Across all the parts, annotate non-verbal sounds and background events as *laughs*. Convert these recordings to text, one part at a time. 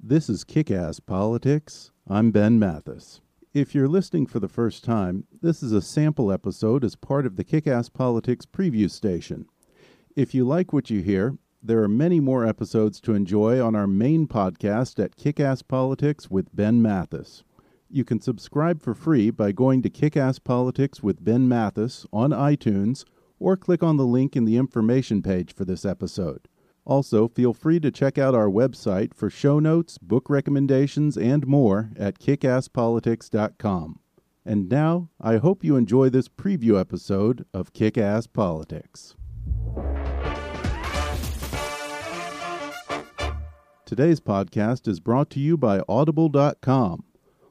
This is Kick Ass Politics. I'm Ben Mathis. If you're listening for the first time, this is a sample episode as part of the Kick Ass Politics preview station. If you like what you hear, there are many more episodes to enjoy on our main podcast at Kick Ass Politics with Ben Mathis. You can subscribe for free by going to Kick Ass Politics with Ben Mathis on iTunes or click on the link in the information page for this episode. Also, feel free to check out our website for show notes, book recommendations, and more at kickasspolitics.com. And now, I hope you enjoy this preview episode of Kick Ass Politics. Today's podcast is brought to you by Audible.com.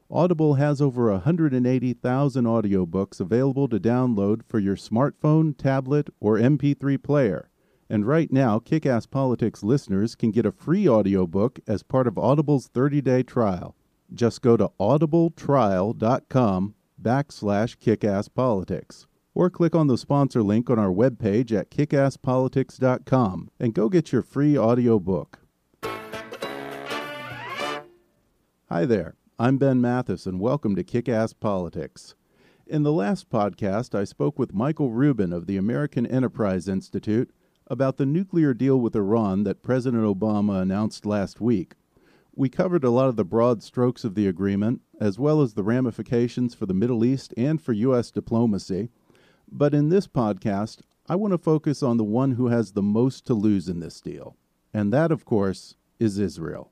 Audible has over 180,000 audiobooks available to download for your smartphone, tablet, or MP3 player. And right now, Kick Ass Politics listeners can get a free audiobook as part of Audible's 30-day trial. Just go to audibletrial.com backslash kickasspolitics or click on the sponsor link on our webpage at kickasspolitics.com and go get your free audiobook. Hi there, I'm Ben Mathis and welcome to Kick Ass Politics. In the last podcast, I spoke with Michael Rubin of the American Enterprise Institute about the nuclear deal with Iran that President Obama announced last week. We covered a lot of the broad strokes of the agreement, as well as the ramifications for the Middle East and for U.S. diplomacy. But in this podcast, I want to focus on the one who has the most to lose in this deal. And that, of course, is Israel.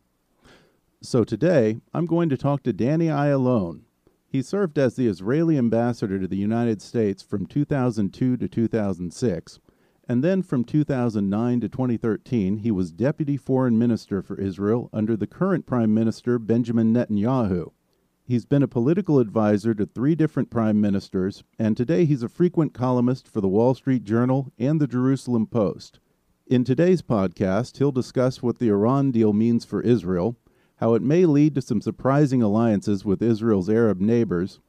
So today, I'm going to talk to Danny Ayalon. He served as the Israeli ambassador to the United States from 2002 to 2006 and then from 2009 to 2013, he was Deputy Foreign Minister for Israel under the current Prime Minister Benjamin Netanyahu. He's been a political advisor to three different prime ministers, and today he's a frequent columnist for the Wall Street Journal and the Jerusalem Post. In today's podcast, he'll discuss what the Iran deal means for Israel, how it may lead to some surprising alliances with Israel's Arab neighbors,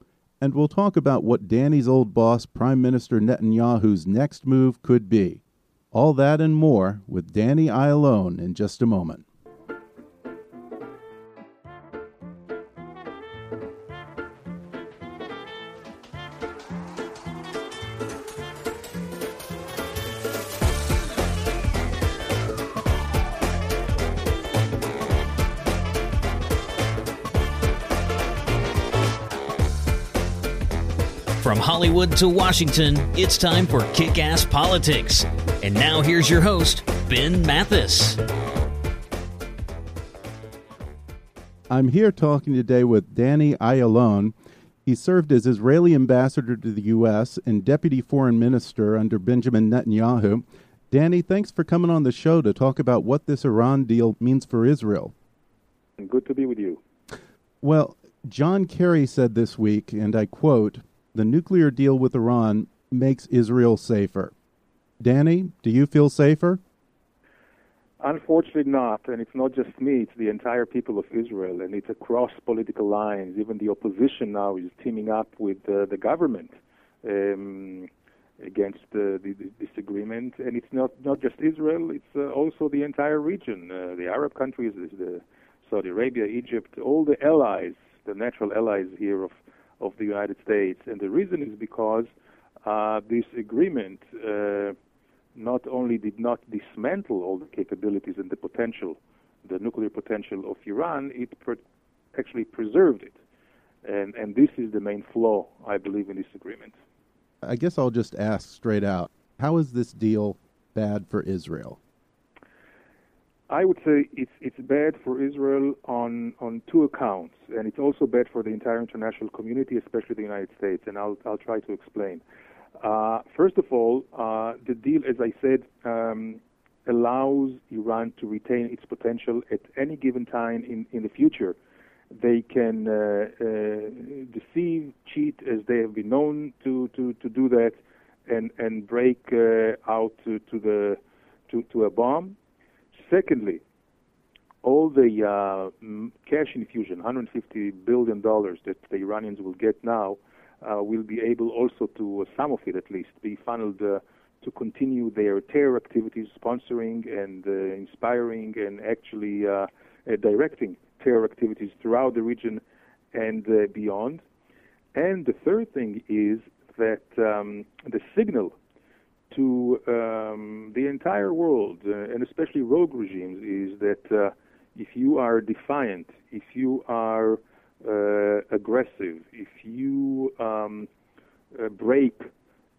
and we'll talk about what Danny's old boss, Prime Minister Netanyahu's next move could be. All that and more with Danny Ayalon in just a moment. Hollywood to Washington, it's time for Kick Ass Politics. And now here's your host, Ben Mathis. I'm here talking today with Danny Ayalon. He served as Israeli ambassador to the U.S. and deputy foreign minister under Benjamin Netanyahu. Danny, thanks for coming on the show to talk about what this Iran deal means for Israel. Good to be with you. Well, John Kerry said this week, and I quote, the nuclear deal with Iran makes Israel safer. Danny, do you feel safer? Unfortunately, not. And it's not just me, it's the entire people of Israel. And it's across political lines. Even the opposition now is teaming up with uh, the government um, against uh, the, the, this agreement. And it's not, not just Israel, it's uh, also the entire region. Uh, the Arab countries, the Saudi Arabia, Egypt, all the allies, the natural allies here of of the United States. And the reason is because uh, this agreement uh, not only did not dismantle all the capabilities and the potential, the nuclear potential of Iran, it per- actually preserved it. And, and this is the main flaw, I believe, in this agreement. I guess I'll just ask straight out how is this deal bad for Israel? I would say it's it's bad for Israel on on two accounts, and it's also bad for the entire international community, especially the United States. And I'll I'll try to explain. Uh, first of all, uh, the deal, as I said, um, allows Iran to retain its potential at any given time in, in the future. They can uh, uh deceive, cheat, as they have been known to, to, to do that, and and break uh, out to, to the to, to a bomb. Secondly, all the uh, cash infusion, 150 billion dollars that the Iranians will get now, uh, will be able also to, uh, some of it at least, be funneled uh, to continue their terror activities, sponsoring and uh, inspiring and actually uh, directing terror activities throughout the region and beyond. And the third thing is that um, the signal to um, the entire world, uh, and especially rogue regimes, is that uh, if you are defiant, if you are uh, aggressive, if you um, uh, break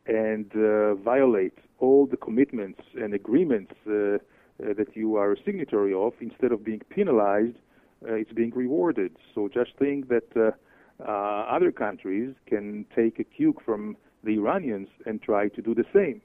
and uh, violate all the commitments and agreements uh, that you are a signatory of, instead of being penalized, it's being rewarded. So just think that other countries can take a cue from the Iranians and try to do the same.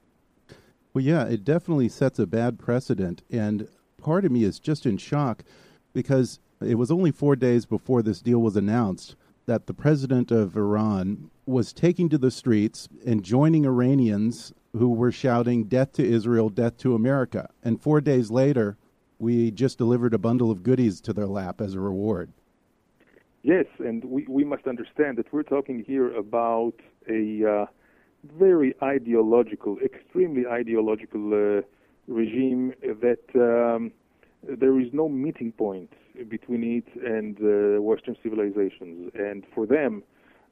Well, yeah, it definitely sets a bad precedent. And part of me is just in shock because it was only four days before this deal was announced that the president of Iran was taking to the streets and joining Iranians who were shouting, Death to Israel, death to America. And four days later, we just delivered a bundle of goodies to their lap as a reward. Yes, and we, we must understand that we're talking here about a. Uh, very ideological, extremely ideological uh, regime that um, there is no meeting point between it and uh, Western civilizations. And for them,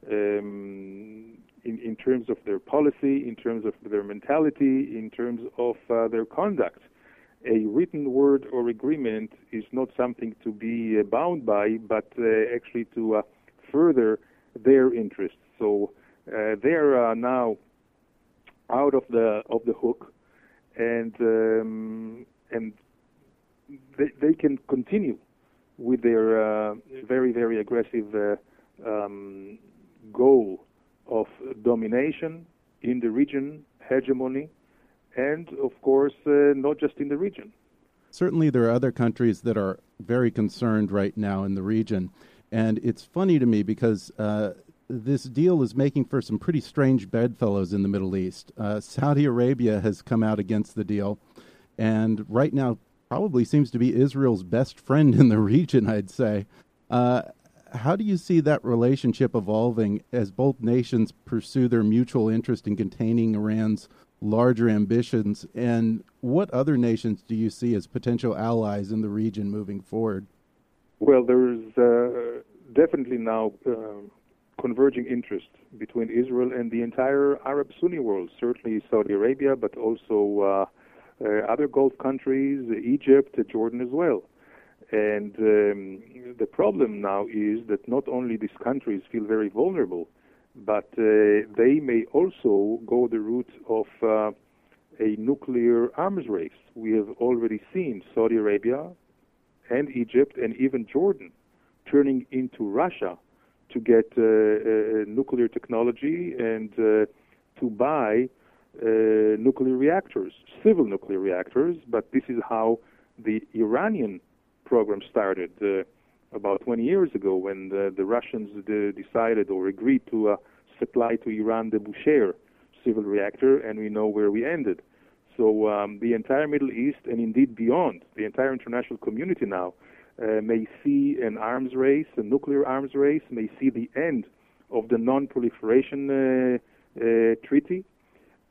um, in, in terms of their policy, in terms of their mentality, in terms of uh, their conduct, a written word or agreement is not something to be uh, bound by, but uh, actually to uh, further their interests. So uh, they're uh, now out of the of the hook, and um, and they, they can continue with their uh, very very aggressive um, goal of domination in the region, hegemony, and of course not just in the region. Certainly, there are other countries that are very concerned right now in the region. And it's funny to me because uh, this deal is making for some pretty strange bedfellows in the Middle East. Uh, Saudi Arabia has come out against the deal, and right now probably seems to be Israel's best friend in the *laughs* region, I'd say. Uh, how do you see that relationship evolving as both nations pursue their mutual interest in containing Iran's larger ambitions? And what other nations do you see as potential allies in the region moving forward? Well, there's uh, definitely now um, converging interest between Israel and the entire Arab Sunni world, certainly Saudi Arabia, but also uh, uh, other Gulf countries, Egypt, Jordan as well. And um, the problem now is that not only these countries feel very vulnerable, but uh, they may also go the route of uh, a nuclear arms race. We have already seen Saudi Arabia and Egypt and even Jordan turning into Russia to get uh, uh, nuclear technology and uh, to buy nuclear reactors, civil nuclear reactors. But this is how the Iranian program started about 20 years ago when the, the Russians decided or agreed to supply to Iran the Bushehr civil reactor, and we know where we ended. So um, the entire Middle East, and indeed beyond, the entire international community now uh, may see an arms race, a nuclear arms race, may see the end of the non-proliferation uh, uh, treaty,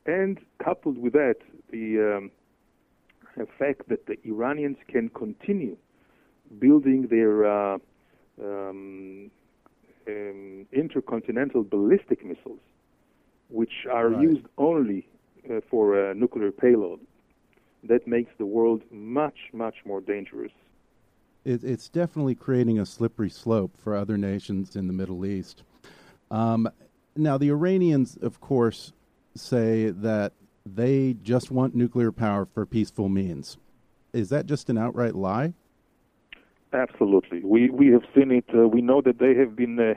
and coupled with that, the um, fact that the Iranians can continue building their uh, um, um, intercontinental ballistic missiles, which are right. used only uh, for a nuclear payload. that makes the world much, much more dangerous. It, it's definitely creating a slippery slope for other nations in the Middle East. Um, now, the Iranians, of course, say that they just want nuclear power for peaceful means. Is that just an outright lie? Absolutely. We we have seen it. Uh, we know that they have been uh,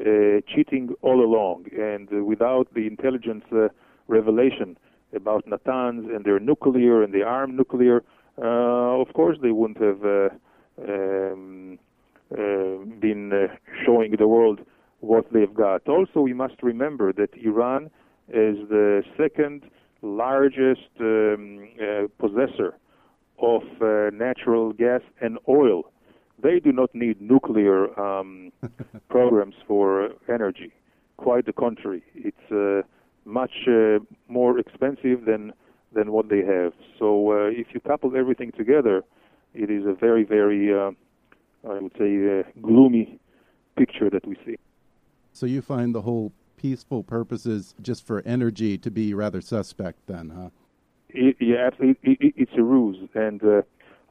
uh, cheating all along, and uh, without the intelligence uh, revelation about Natanz and their nuclear and the armed nuclear, uh, of course they wouldn't have um, been showing the world what they've got. Also, we must remember that Iran is the second largest um, possessor of natural gas and oil they do not need nuclear um, *laughs* programs for energy. Quite the contrary. It's uh, much uh, more expensive than than what they have. So uh, if you couple everything together, it is a very, very, uh, I would say, uh, gloomy picture that we see. So you find the whole peaceful purposes just for energy to be rather suspect, then, huh? It, yeah, it, it, it's a ruse, and uh,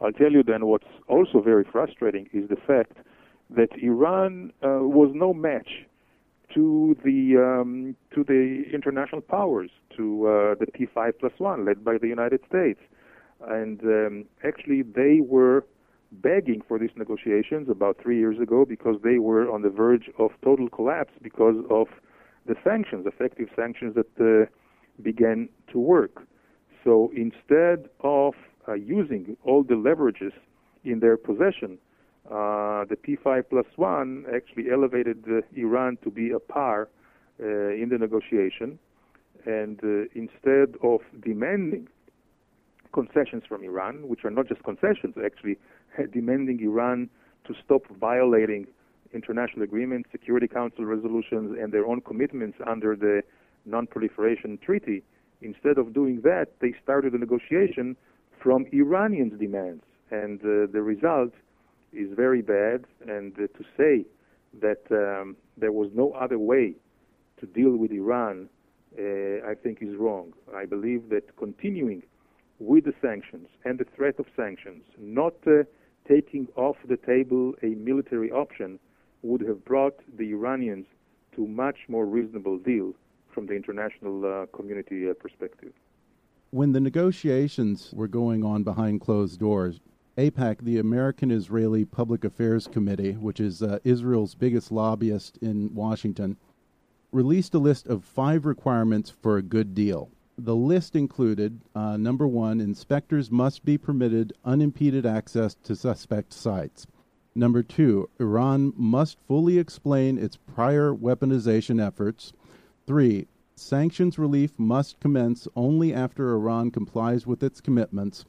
I'll tell you then what's also very frustrating is the fact that Iran uh, was no match to the um, to the international powers, to uh, the P5 plus one led by the United States, and um, actually they were begging for these negotiations about three years ago because they were on the verge of total collapse because of the sanctions, effective sanctions that uh, began to work. So instead of uh, using all the leverages in their possession, uh, the P5 plus one actually elevated uh, Iran to be a par uh, in the negotiation. And uh, instead of demanding concessions from Iran, which are not just concessions, actually *laughs* demanding Iran to stop violating international agreements, Security Council resolutions, and their own commitments under the Non-Proliferation Treaty, instead of doing that, they started a negotiation from Iranians' demands. And uh, the result is very bad. And uh, to say that um, there was no other way to deal with Iran, uh, I think is wrong. I believe that continuing with the sanctions and the threat of sanctions, not uh, taking off the table a military option, would have brought the Iranians to much more reasonable deal from the international uh, community uh, perspective. When the negotiations were going on behind closed doors, AIPAC, the American Israeli Public Affairs Committee, which is uh, Israel's biggest lobbyist in Washington, released a list of five requirements for a good deal. The list included uh, number one, inspectors must be permitted unimpeded access to suspect sites. Number two, Iran must fully explain its prior weaponization efforts. Three, Sanctions relief must commence only after Iran complies with its commitments.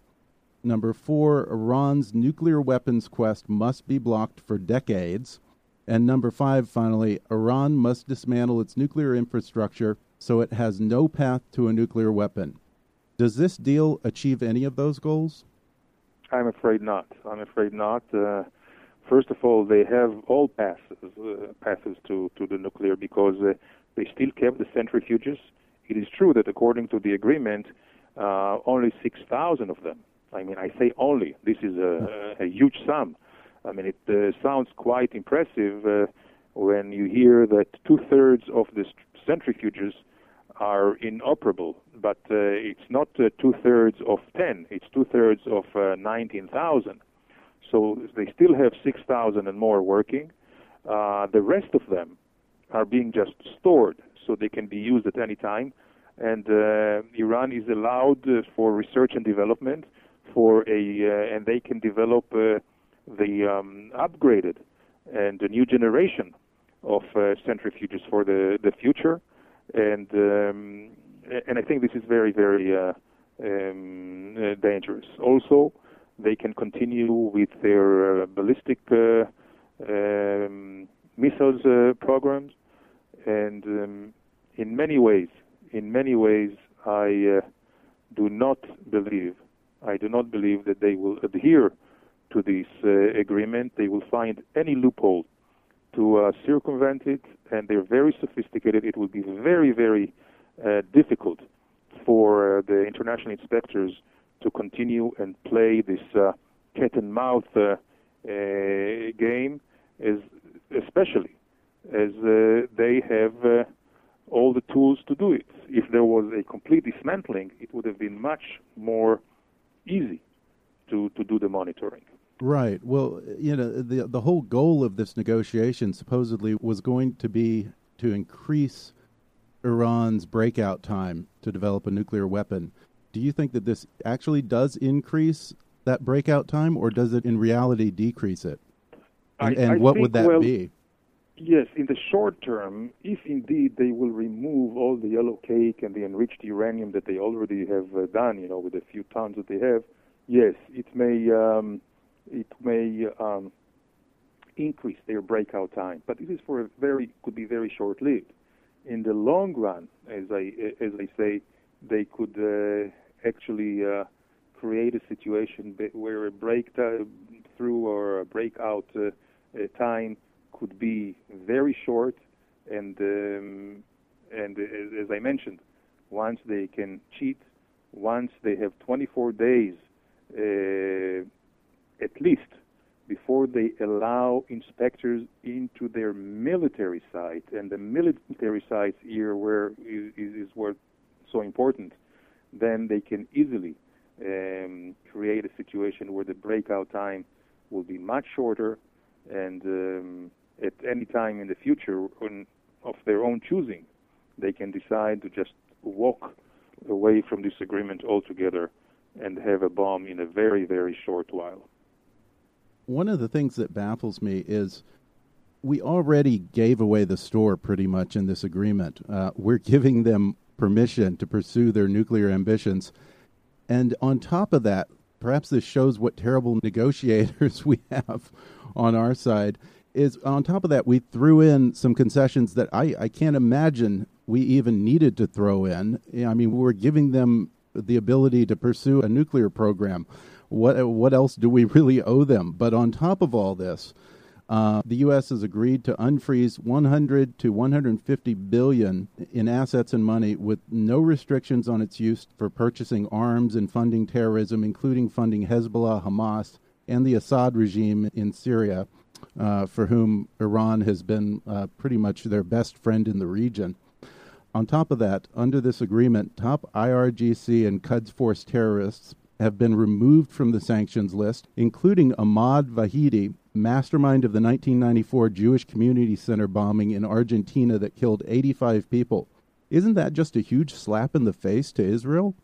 Number four, Iran's nuclear weapons quest must be blocked for decades. And number five, finally, Iran must dismantle its nuclear infrastructure so it has no path to a nuclear weapon. Does this deal achieve any of those goals? I'm afraid not. I'm afraid not. Uh, first of all, they have all passes uh, passes to, to the nuclear because uh, they still kept the centrifuges. It is true that according to the agreement, uh, only 6,000 of them. I mean, I say only. This is a, a huge sum. I mean, it uh, sounds quite impressive uh, when you hear that two thirds of the centrifuges are inoperable. But uh, it's not uh, two thirds of 10, it's two thirds of uh, 19,000. So they still have 6,000 and more working. the rest of them are being just stored so they can be used at any time. And uh, Iran is allowed uh, for research and development for a, uh, and they can develop uh, the um, upgraded and the new generation of uh, centrifuges for the, the future. And, um, and I think this is very, very uh, um, dangerous. Also, they can continue with their ballistic um, missiles programs and um, in many ways, in many ways, I uh, do not believe, I do not believe that they will adhere to this uh, agreement. They will find any loophole to uh, circumvent it, and they're very sophisticated. It would be very, very uh, difficult for uh, the international inspectors to continue and play this uh, cat and mouse uh, game, as especially as they have all the tools to do it. If there was a complete dismantling, it would have been much more easy to, to do the monitoring. Right. Well, you know, the the whole goal of this negotiation supposedly was going to be to increase Iran's breakout time to develop a nuclear weapon. Do you think that this actually does increase that breakout time, or does it in reality decrease it? And, I, and I what think, would that well, be? Yes, in the short term, if indeed they will remove all the yellow cake and the enriched uranium that they already have uh, done, you know, with a few tons that they have, yes, it may um, it may um, increase their breakout time, but it is for a very could be very short lived. In the long run, as I as I say, they could uh, actually uh, create a situation where a breakthrough or a breakout uh, time could be very short, and um, and as I mentioned, once they can cheat, once they have 24 days uh, at least before they allow inspectors into their military site, and the military sites here where is, is where so important, then they can easily um, create a situation where the breakout time will be much shorter, and um, at any time in the future, on, of their own choosing, they can decide to just walk away from this agreement altogether and have a bomb in a very, very short while. One of the things that baffles me is we already gave away the store pretty much in this agreement. Uh, we're giving them permission to pursue their nuclear ambitions. And on top of that, perhaps this shows what terrible *laughs* negotiators we have on our side. Is on top of that, we threw in some concessions that I, I can't imagine we even needed to throw in. I mean, we were giving them the ability to pursue a nuclear program. What what else do we *laughs* really owe them? But on top of all this, uh, the U.S. has agreed to unfreeze 100 to 150 billion in assets and money, with no restrictions on its use for purchasing arms and funding terrorism, including funding Hezbollah, Hamas, and the Assad regime in Syria, uh, for whom Iran has been uh, pretty much their best friend in the region. On top of that, under this agreement, top IRGC and Quds Force terrorists have been removed from the sanctions list, including Ahmad Vahidi, mastermind of the 1994 Jewish Community Center bombing in Argentina that killed 85 people. Isn't that just a huge slap in the face to Israel?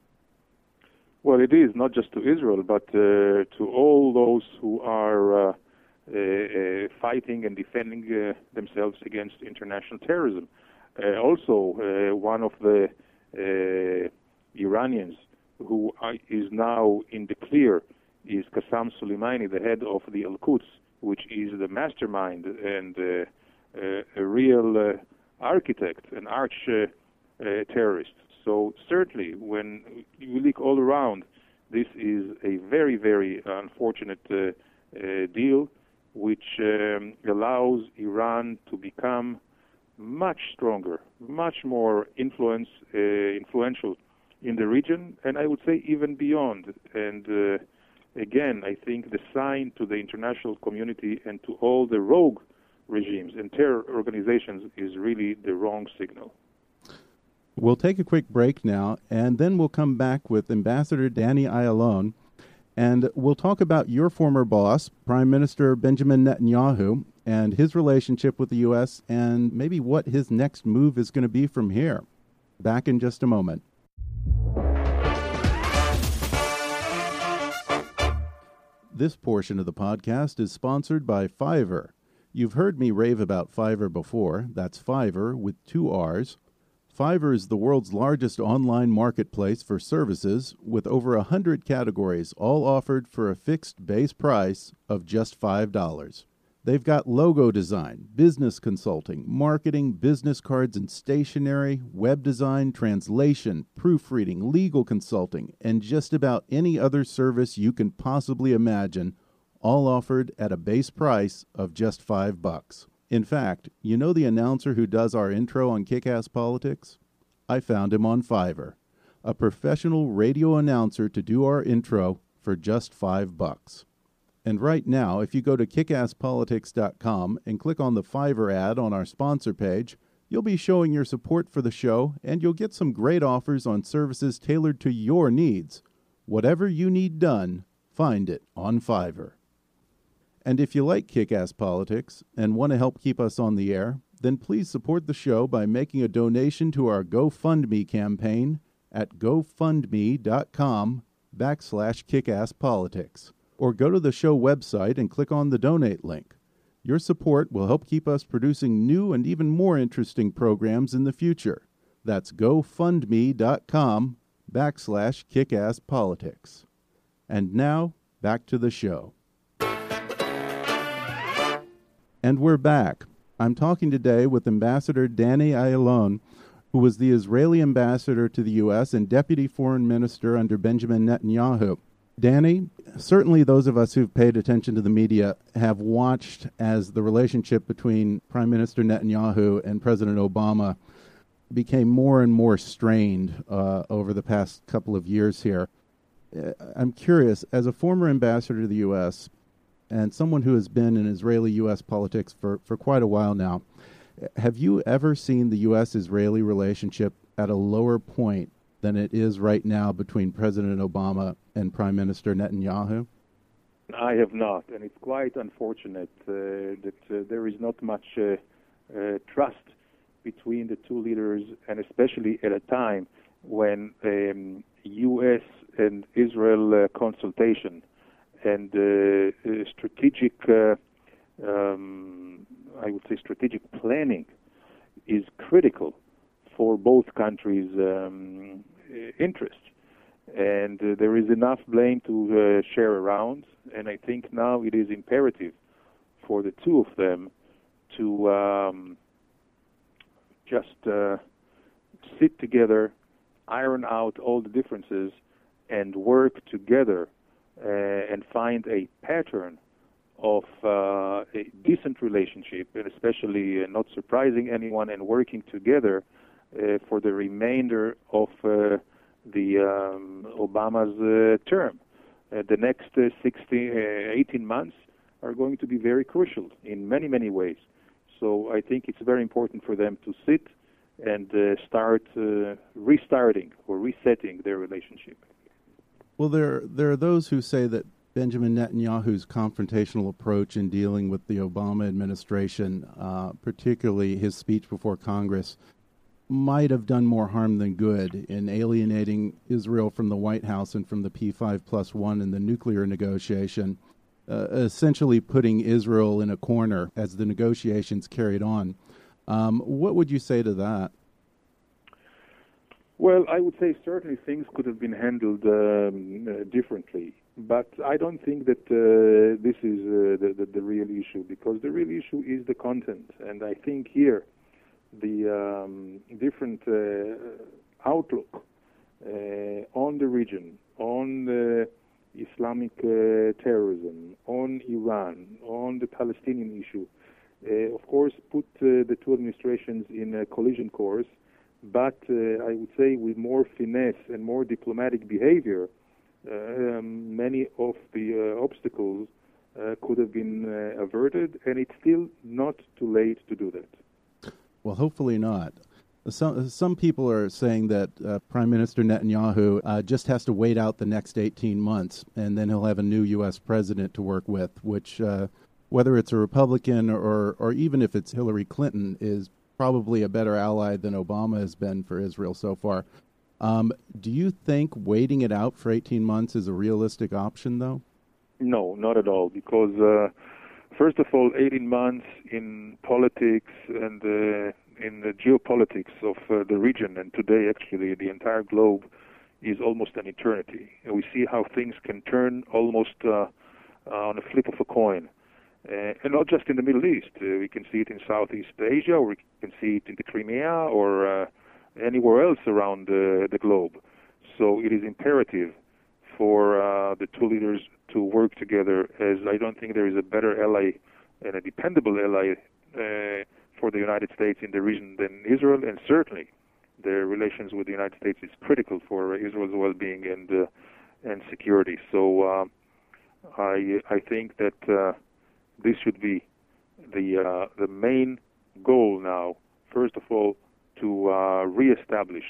Well, it is not just to Israel, but uh, to all those who are uh, uh, fighting and defending uh, themselves against international terrorism. Uh, also, uh, one of the Iranians who is now in the clear is Qassem Soleimani, the head of the Al Quds, which is the mastermind and uh, a real uh, architect, an arch uh, terrorist. So certainly, when you look all around, this is a very, very unfortunate deal, which um, allows Iran to become much stronger, much more influence, uh, influential in the region, and I would say even beyond. And uh, again, I think the sign to the international community and to all the rogue regimes and terror organizations is really the wrong signal. We'll take a quick break now, and then we'll come back with Ambassador Danny Ayalon, and we'll talk about your former boss, Prime Minister Benjamin Netanyahu, and his relationship with the U.S., and maybe what his next move is going to be from here. Back in just a moment. This portion of the podcast is sponsored by Fiverr. You've heard me rave about Fiverr before. That's Fiverr with two R's. Fiverr is the world's largest online marketplace for services with over a hundred categories, all offered for a fixed base price of just $5. They've got logo design, business consulting, marketing, business cards and stationery, web design, translation, proofreading, legal consulting, and just about any other service you can possibly imagine, all offered at a base price of just 5 bucks. In fact, you know the announcer who does our intro on Kick-Ass Politics? I found him on Fiverr. a professional radio announcer to do our intro for just five bucks. And right now, if you go to kickasspolitics.com and click on the Fiverr ad on our sponsor page, you'll be showing your support for the show and you'll get some great offers on services tailored to your needs. Whatever you need done, find it on Fiverr. And if you like Kick Ass Politics and want to help keep us on the air, then please support the show by making a donation to our GoFundMe campaign at gofundme.com backslash kickasspolitics or go to the show website and click on the donate link. Your support will help keep us producing new and even more interesting programs in the future. That's gofundme.com backslash kickasspolitics. And now, back to the show. And we're back. I'm talking today with Ambassador Danny Ayalon, who was the Israeli ambassador to the U.S. and deputy foreign minister under Benjamin Netanyahu. Danny, certainly those of us who've paid attention to the media have watched as the relationship between Prime Minister Netanyahu and President Obama became more and more strained uh, over the past couple of years here. Uh, I'm curious, as a former ambassador to the U.S. and someone who has been in Israeli U.S. politics for, for quite a while now, have you ever seen the U.S. Israeli relationship at a lower point than it is right now between President Obama and Prime Minister Netanyahu? I have not, and it's quite unfortunate uh, that uh, there is not much uh, uh trust between the two leaders, and especially at a time when um, U.S. and Israel uh, consultation and uh, strategic, um, I would say, strategic planning is critical for both countries' um, interests and uh, there is enough blame to uh, share around. And I think now it is imperative for the two of them to um, just uh, sit together, iron out all the differences, and work together uh, and find a pattern of uh, a decent relationship, and especially uh, not surprising anyone, and working together for the remainder of the um, Obama's uh, term. Uh, the next uh, 16, 18 months are going to be very crucial in many, many ways. So I think it's very important for them to sit and uh, start uh, restarting or resetting their relationship. Well, there there are those who say that Benjamin Netanyahu's confrontational approach in dealing with the Obama administration, uh, particularly his speech before Congress, might have done more harm than good in alienating Israel from the White House and from the P5 plus one in the nuclear negotiation, uh, essentially putting Israel in a corner as the negotiations carried on. Um, what would you say to that? Well, I would say certainly things could have been handled um, uh, differently, but I don't think that uh, this is uh, the, the, the real issue because the real issue is the content, and I think here the um, different uh, outlook uh, on the region, on the Islamic uh, terrorism, on Iran, on the Palestinian issue, of course, put the two administrations in a collision course but uh, I would say with more finesse and more diplomatic behavior, uh, um, many of the uh, obstacles could have been averted, and it's still not too late to do that. Well, hopefully not. Some some people are saying that uh, Prime Minister Netanyahu uh, just has to wait out the next 18 months, and then he'll have a new U.S. president to work with. Which, uh, whether it's a Republican or or even if it's Hillary Clinton, is probably a better ally than Obama has been for Israel so far. Um, do you think waiting it out for 18 months is a realistic option, though? No, not at all, because uh, First of all, 18 months in politics and uh, in the geopolitics of uh, the region, and today actually the entire globe is almost an eternity. And we see how things can turn almost uh, on a flip of a coin. Uh, and not just in the Middle East. Uh, we can see it in Southeast Asia, or we can see it in the Crimea, or uh, anywhere else around the globe. So it is imperative for the two leaders to work together, as I don't think there is a better ally and a dependable ally uh, for the United States in the region than Israel, and certainly their relations with the United States is critical for Israel's well-being and uh, and security. So uh, I I think that uh, this should be the uh, the main goal now. First of all, to uh, reestablish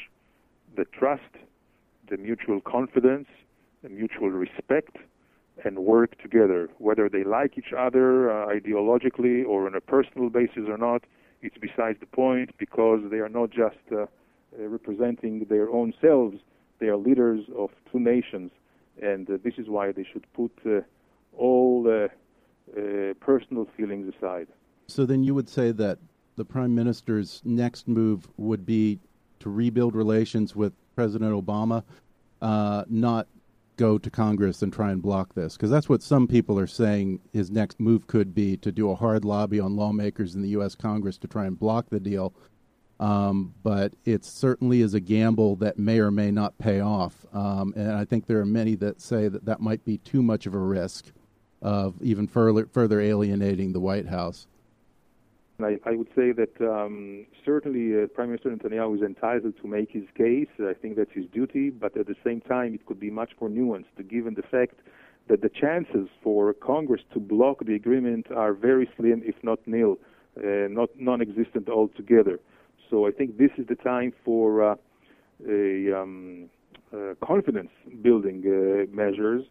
the trust, the mutual confidence, the mutual respect, and work together. Whether they like each other uh, ideologically or on a personal basis or not, it's besides the point because they are not just uh, uh, representing their own selves. They are leaders of two nations, and uh, this is why they should put uh, all personal feelings aside. So then you would say that the prime minister's next move would be to rebuild relations with President Obama, uh, not go to Congress and try and block this? Because that's what some people are saying his next move could be to do a hard lobby on lawmakers in the U.S. Congress to try and block the deal um, but it certainly is a gamble that may or may not pay off. Um, and I think there are many that say that that might be too much of a risk of even further, further alienating the White House. I, I would say that um, certainly uh, Prime Minister Netanyahu is entitled to make his case. I think that's his duty, but at the same time, it could be much more nuanced, given the fact that the chances for Congress to block the agreement are very slim, if not nil, uh, not non-existent altogether. So I think this is the time for uh, a um, uh, confidence building uh, measures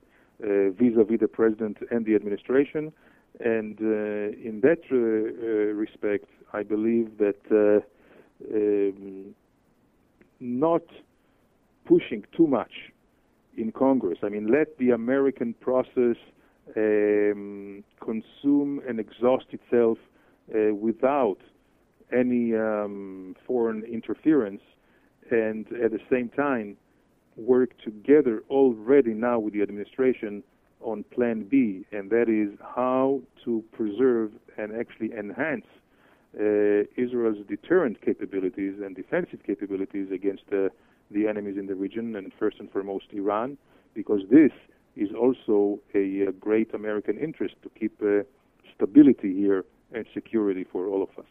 uh, vis-a-vis the president and the administration. And uh, in that uh, respect, I believe that um, not pushing too much in Congress. I mean, let the American process um, consume and exhaust itself uh, without any um, foreign interference, and at the same time work together already now with the administration on Plan B, and that is how to preserve and actually enhance uh, Israel's deterrent capabilities and defensive capabilities against uh, the enemies in the region, and first and foremost Iran, because this is also a, a great American interest to keep uh, stability here and security for all of us.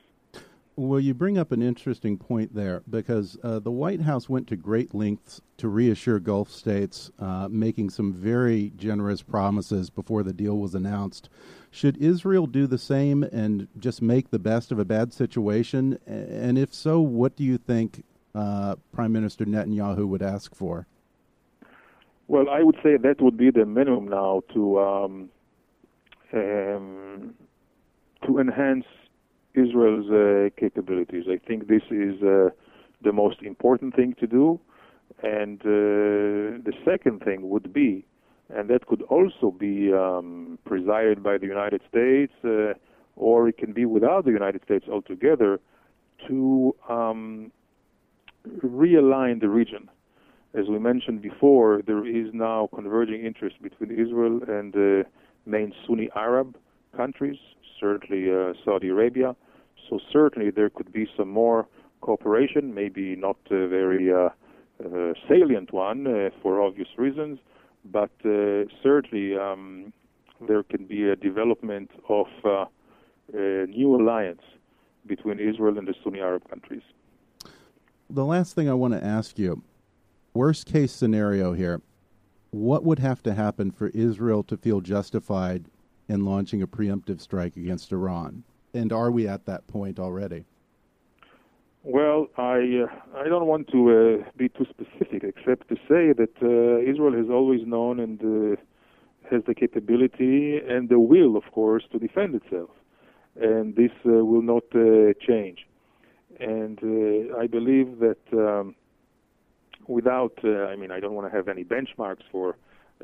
Well, you bring up an interesting point there because uh, the White House went to great lengths to reassure Gulf states, uh, making some very generous promises before the deal was announced. Should Israel do the same and just make the best of a bad situation? And if so, what do you think uh, Prime Minister Netanyahu would ask for? Well, I would say that would be the minimum now to um, um, to enhance Israel's uh, capabilities. I think this is uh, the most important thing to do. And uh, the second thing would be, and that could also be um, presided by the United States, uh, or it can be without the United States altogether, to um, realign the region. As we mentioned before, there is now converging interest between Israel and the main Sunni Arab countries, certainly uh, Saudi Arabia. So certainly there could be some more cooperation, maybe not a very uh, uh, salient one uh, for obvious reasons, but uh, certainly um, there can be a development of uh, a new alliance between Israel and the Sunni Arab countries. The last thing I want to ask you worst case scenario here, what would have to happen for Israel to feel justified in launching a preemptive strike against Iran? And are we at that point already? Well, I uh, I don't want to uh, be too specific, except to say that uh, Israel has always known and uh, has the capability and the will, of course, to defend itself, and this uh, will not uh, change. And I believe that um, without, I mean, I don't want to have any benchmarks for *laughs*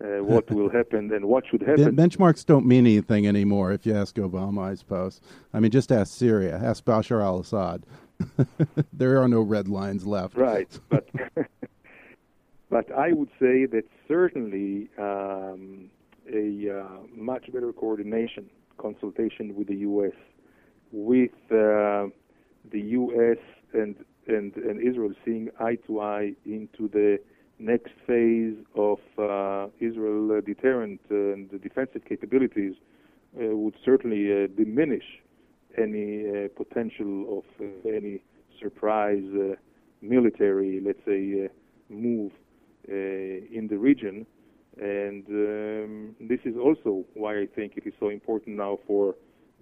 uh, what will happen and what should happen. benchmarks don't mean anything anymore, if you ask Obama, I suppose. I mean, just ask Syria, ask Bashar al Assad. *laughs* there are no red lines left. Right, but *laughs* but I would say that certainly um, a uh, much better coordination, consultation with the U.S., with uh, the U.S. and and and Israel seeing eye to eye into the next phase of uh, Israel uh, deterrent and defensive capabilities uh, would certainly diminish any potential of any surprise uh, military, let's say, uh, move uh, in the region. And um, this is also why I think it is so important now for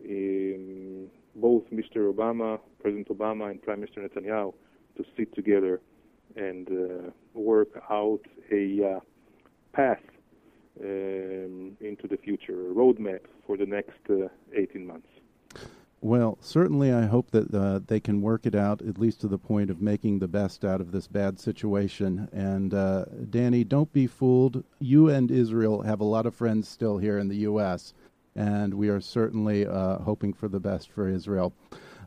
um, both Mr. Obama, President Obama, and Prime Minister Netanyahu to sit together and uh, work out a uh, path um, into the future, a roadmap for the next uh, 18 months. Well, certainly, I hope that uh, they can work it out, at least to the point of making the best out of this bad situation. And uh, Danny, don't be fooled. You and Israel have a lot of friends still here in the U.S., and we are certainly uh, hoping for the best for Israel.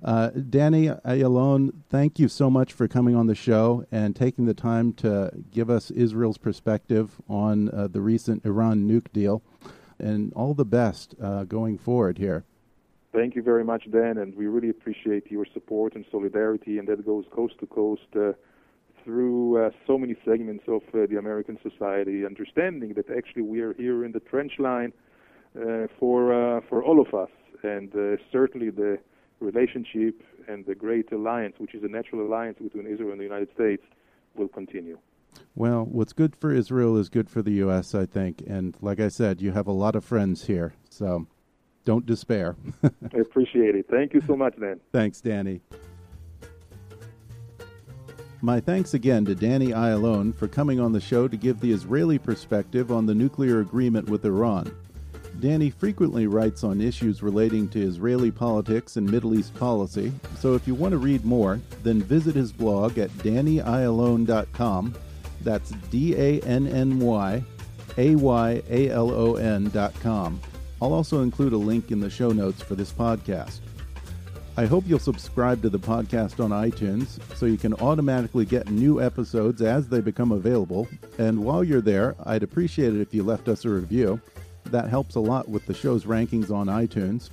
Uh, Danny Ayalon, thank you so much for coming on the show and taking the time to give us Israel's perspective on uh, the recent Iran nuke deal. And all the best uh, going forward here. Thank you very much, Dan, and we really appreciate your support and solidarity, and that goes coast to coast uh, through uh, so many segments of uh, the American society, understanding that actually we are here in the trench line for for all of us, and certainly the relationship and the great alliance, which is a natural alliance between Israel and the United States, will continue. Well, what's good for Israel is good for the U.S., I think. And like I said, you have a lot of friends here. So don't despair. *laughs* I appreciate it. Thank you so much, Dan. Thanks, Danny. My thanks again to Danny Ayalon for coming on the show to give the Israeli perspective on the nuclear agreement with Iran. Danny frequently writes on issues relating to Israeli politics and Middle East policy, so if you want to read more, then visit his blog at dannyayalon.com. That's D A N N Y A Y A L O N.com. I'll also include a link in the show notes for this podcast. I hope you'll subscribe to the podcast on iTunes so you can automatically get new episodes as they become available. And while you're there, I'd appreciate it if you left us a review. That helps a lot with the show's rankings on iTunes.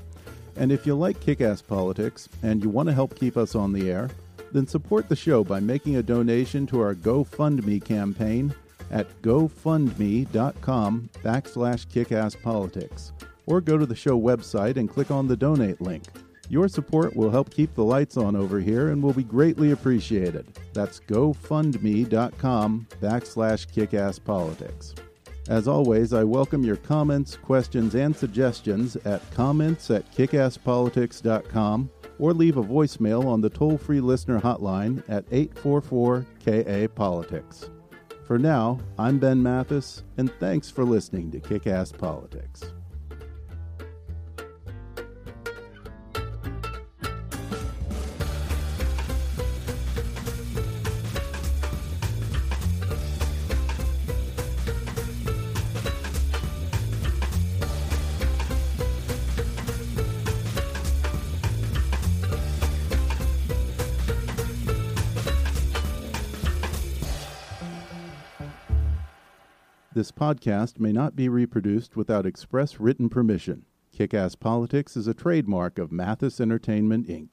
And if you like kick ass politics and you want to help keep us on the air, then support the show by making a donation to our GoFundMe campaign at gofundme.com backslash kickasspolitics or go to the show website and click on the donate link. Your support will help keep the lights on over here and will be greatly appreciated. That's gofundme.com backslash kickasspolitics. As always, I welcome your comments, questions, and suggestions at comments at kickasspolitics.com or leave a voicemail on the toll free listener hotline at 844 KA Politics. For now, I'm Ben Mathis, and thanks for listening to Kick Ass Politics. Podcast may not be reproduced without express written permission. Kick Ass Politics is a trademark of Mathis Entertainment, Inc.